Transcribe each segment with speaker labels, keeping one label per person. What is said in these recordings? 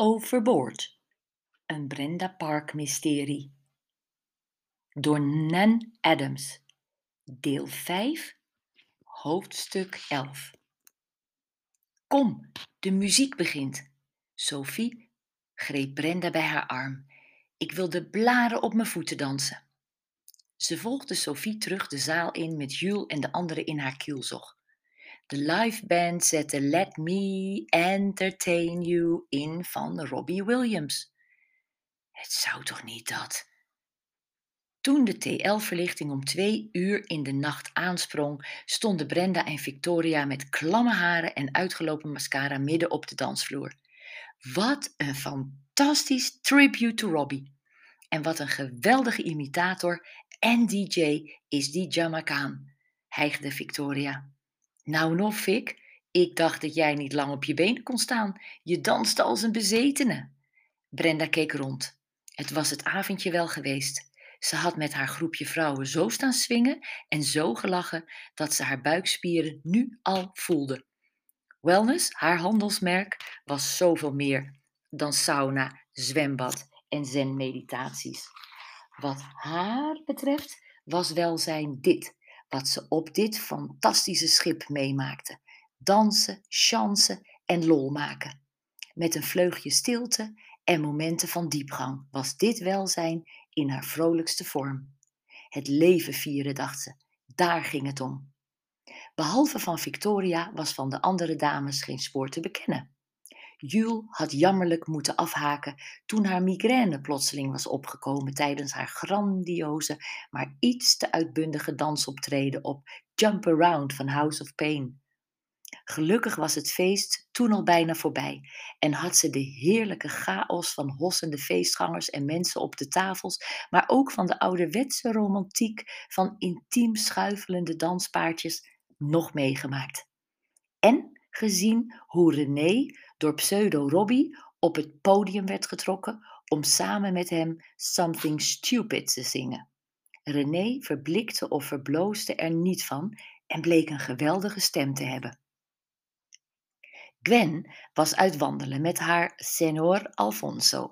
Speaker 1: overboord. Een Brenda Park mysterie. Door Nan Adams. Deel 5, hoofdstuk 11. Kom, de muziek begint. Sophie greep Brenda bij haar arm. Ik wil de blaren op mijn voeten dansen. Ze volgde Sophie terug de zaal in met Jules en de anderen in haar kielzog. De live band zette Let Me Entertain You in van Robbie Williams. Het zou toch niet dat? Toen de TL-verlichting om twee uur in de nacht aansprong, stonden Brenda en Victoria met klamme haren en uitgelopen mascara midden op de dansvloer. Wat een fantastisch tribute to Robbie. En wat een geweldige imitator en DJ is die Jamaican, hijgde Victoria. Nou nog, Vic, ik dacht dat jij niet lang op je benen kon staan. Je danste als een bezetene. Brenda keek rond. Het was het avondje wel geweest. Ze had met haar groepje vrouwen zo staan swingen en zo gelachen dat ze haar buikspieren nu al voelde. Wellness, haar handelsmerk, was zoveel meer dan sauna, zwembad en zen-meditaties. Wat haar betreft was welzijn dit, wat ze op dit fantastische schip meemaakte: dansen, chansen en lol maken. Met een vleugje stilte en momenten van diepgang was dit welzijn in haar vrolijkste vorm. Het leven vieren, dacht ze, daar ging het om. Behalve van Victoria was van de andere dames geen spoor te bekennen. Jules had jammerlijk moeten afhaken toen haar migraine plotseling was opgekomen tijdens haar grandioze, maar iets te uitbundige dansoptreden op Jump Around van House of Pain. Gelukkig was het feest toen al bijna voorbij en had ze de heerlijke chaos van hossende feestgangers en mensen op de tafels, maar ook van de ouderwetse romantiek van intiem schuifelende danspaardjes nog meegemaakt. En gezien hoe René door pseudo Robbie op het podium werd getrokken om samen met hem Something Stupid te zingen. René verblikte of verbloosde er niet van en bleek een geweldige stem te hebben. Gwen was uit wandelen met haar senor Alfonso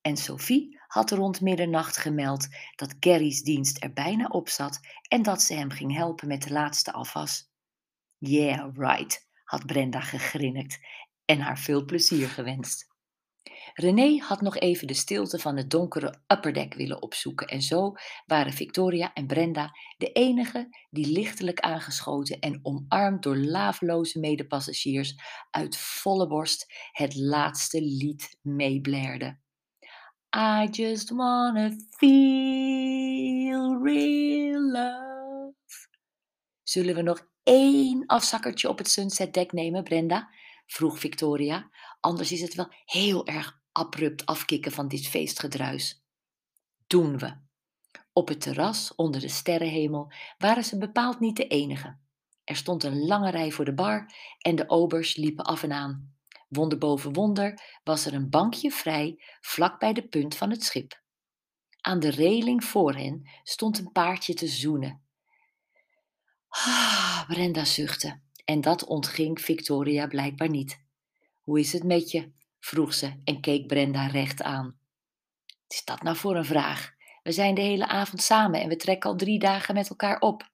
Speaker 1: en Sophie had rond middernacht gemeld dat Gary's dienst er bijna op zat en dat ze hem ging helpen met de laatste afwas. Yeah, right, had Brenda gegrinnikt en haar veel plezier gewenst. René had nog even de stilte van het donkere upperdeck willen opzoeken en zo waren Victoria en Brenda de enigen die lichtelijk aangeschoten en omarmd door laveloze medepassagiers uit volle borst het laatste lied meeblerden. I just wanna feel real love. Zullen we nog één afzakkertje op het sunset deck nemen, Brenda? Vroeg Victoria. Anders is het wel heel erg abrupt afkicken van dit feestgedruis. Doen we. Op het terras onder de sterrenhemel waren ze bepaald niet de enige. Er stond een lange rij voor de bar en de obers liepen af en aan. Wonder boven wonder was er een bankje vrij vlak bij de punt van het schip. Aan de reling voor hen stond een paardje te zoenen. Ah, Brenda zuchtte en dat ontging Victoria blijkbaar niet. Hoe is het met je? vroeg ze en keek Brenda recht aan. Wat is dat nou voor een vraag? We zijn de hele avond samen en we trekken al drie dagen met elkaar op.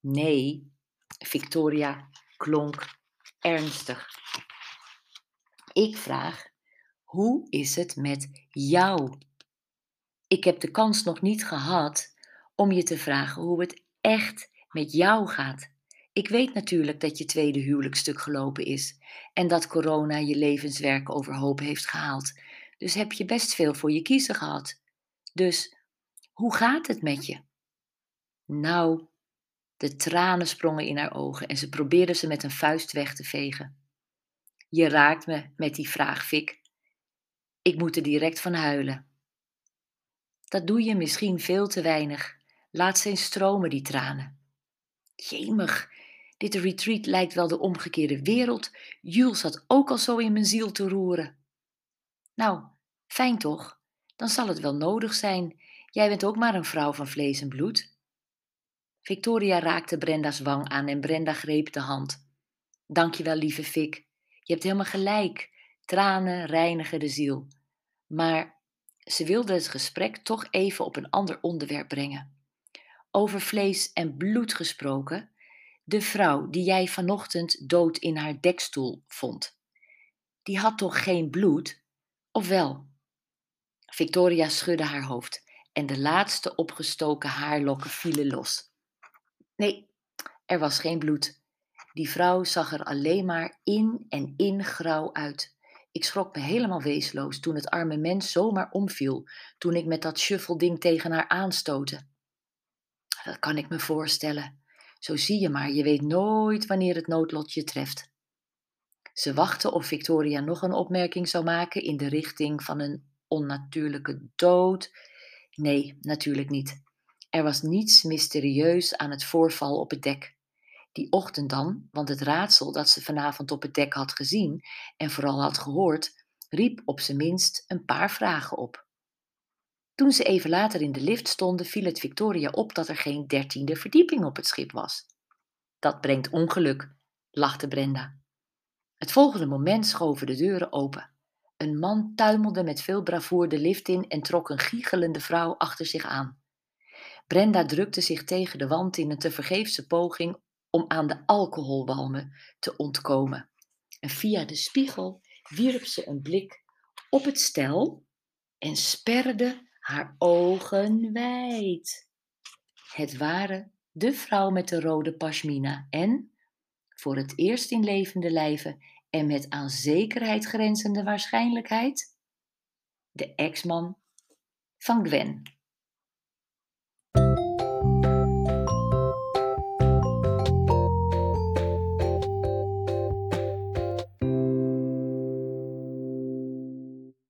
Speaker 1: Nee, Victoria klonk ernstig. Ik vraag, hoe is het met jou? Ik heb de kans nog niet gehad om je te vragen hoe het echt met jou gaat. Ik weet natuurlijk dat je tweede huwelijkstuk gelopen is en dat corona je levenswerk overhoop heeft gehaald. Dus heb je best veel voor je kiezen gehad. Dus hoe gaat het met je? Nou, de tranen sprongen in haar ogen en ze probeerde ze met een vuist weg te vegen. Je raakt me met die vraag, Fik. Ik moet er direct van huilen. Dat doe je misschien veel te weinig. Laat ze eens stromen, die tranen. Jemig, dit retreat lijkt wel de omgekeerde wereld. Jules had ook al zo in mijn ziel te roeren. Nou, fijn toch? Dan zal het wel nodig zijn. Jij bent ook maar een vrouw van vlees en bloed. Victoria raakte Brenda's wang aan en Brenda greep de hand. Dankjewel, lieve Vic. Je hebt helemaal gelijk. Tranen reinigen de ziel. Maar ze wilde het gesprek toch even op een ander onderwerp brengen. Over vlees en bloed gesproken, de vrouw die jij vanochtend dood in haar dekstoel vond. Die had toch geen bloed? Of wel? Victoria schudde haar hoofd en de laatste opgestoken haarlokken vielen los. Nee, er was geen bloed. Die vrouw zag er alleen maar in en in grauw uit. Ik schrok me helemaal weesloos toen het arme mens zomaar omviel, toen ik met dat shuffelding tegen haar aanstootte. Dat kan ik me voorstellen. Zo zie je maar, je weet nooit wanneer het noodlot je treft. Ze wachtte of Victoria nog een opmerking zou maken in de richting van een onnatuurlijke dood. Nee, natuurlijk niet. Er was niets mysterieus aan het voorval op het dek. Die ochtend dan, want het raadsel dat ze vanavond op het dek had gezien en vooral had gehoord, riep op zijn minst een paar vragen op. Toen ze even later in de lift stonden, viel het Victoria op dat er geen dertiende verdieping op het schip was. Dat brengt ongeluk, lachte Brenda. Het volgende moment schoven de deuren open. Een man tuimelde met veel bravoer de lift in en trok een giechelende vrouw achter zich aan. Brenda drukte zich tegen de wand in een tevergeefse poging om aan de alcoholwalmen te ontkomen. En via de spiegel wierp ze een blik op het stel en sperde haar ogen wijd. Het waren de vrouw met de rode pashmina en, voor het eerst in levende lijven en met aan zekerheid grenzende waarschijnlijkheid, de ex-man van Gwen.